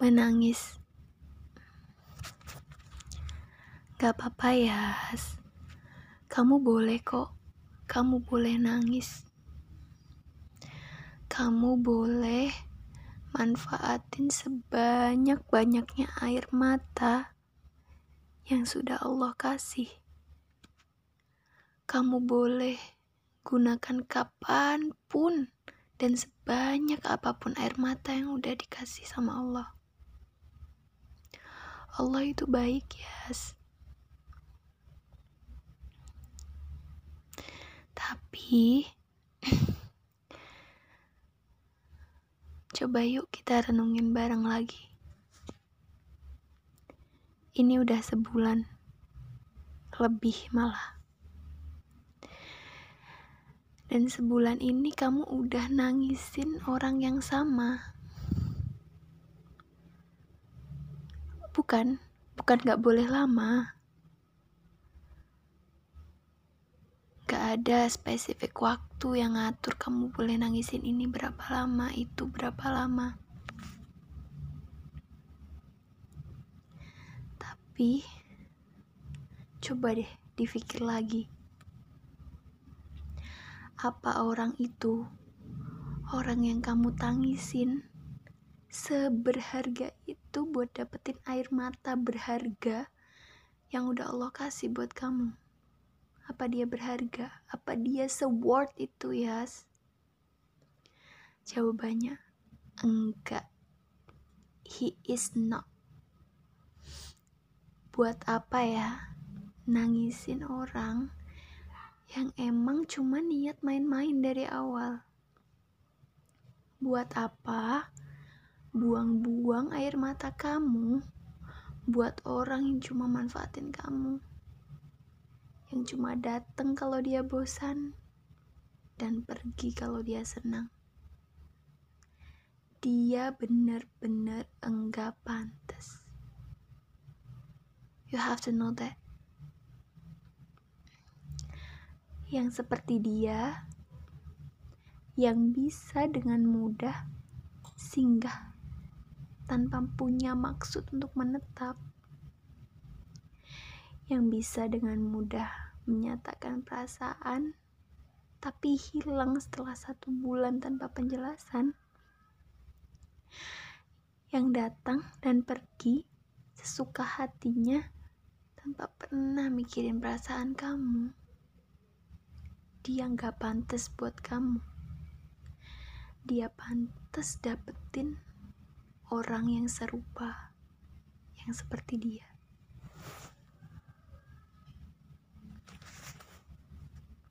menangis. Gak apa-apa ya, kamu boleh kok, kamu boleh nangis. Kamu boleh manfaatin sebanyak-banyaknya air mata yang sudah Allah kasih. Kamu boleh gunakan kapan pun dan sebanyak apa pun air mata yang udah dikasih sama Allah. Allah itu baik ya. Tapi coba yuk kita renungin bareng lagi. Ini udah sebulan lebih malah. Dan sebulan ini kamu udah nangisin orang yang sama. Bukan, bukan gak boleh lama. Gak ada spesifik waktu yang ngatur kamu boleh nangisin ini berapa lama, itu berapa lama. Tapi, coba deh dipikir lagi apa orang itu, orang yang kamu tangisin, seberharga itu buat dapetin air mata berharga yang udah Allah kasih buat kamu? Apa dia berharga? Apa dia se-worth itu, Yas? Jawabannya enggak. He is not. Buat apa ya nangisin orang yang emang cuma niat main-main dari awal. Buat apa buang-buang air mata kamu buat orang yang cuma manfaatin kamu? Yang cuma dateng kalau dia bosan dan pergi kalau dia senang. Dia bener-bener enggak pantas. You have to know that. yang seperti dia, yang bisa dengan mudah singgah tanpa punya maksud untuk menetap, yang bisa dengan mudah menyatakan perasaan, tapi hilang setelah satu bulan tanpa penjelasan, yang datang dan pergi sesuka hatinya tanpa pernah mikirin perasaan kamu. Dia nggak pantas buat kamu. Dia pantas dapetin orang yang serupa, yang seperti dia.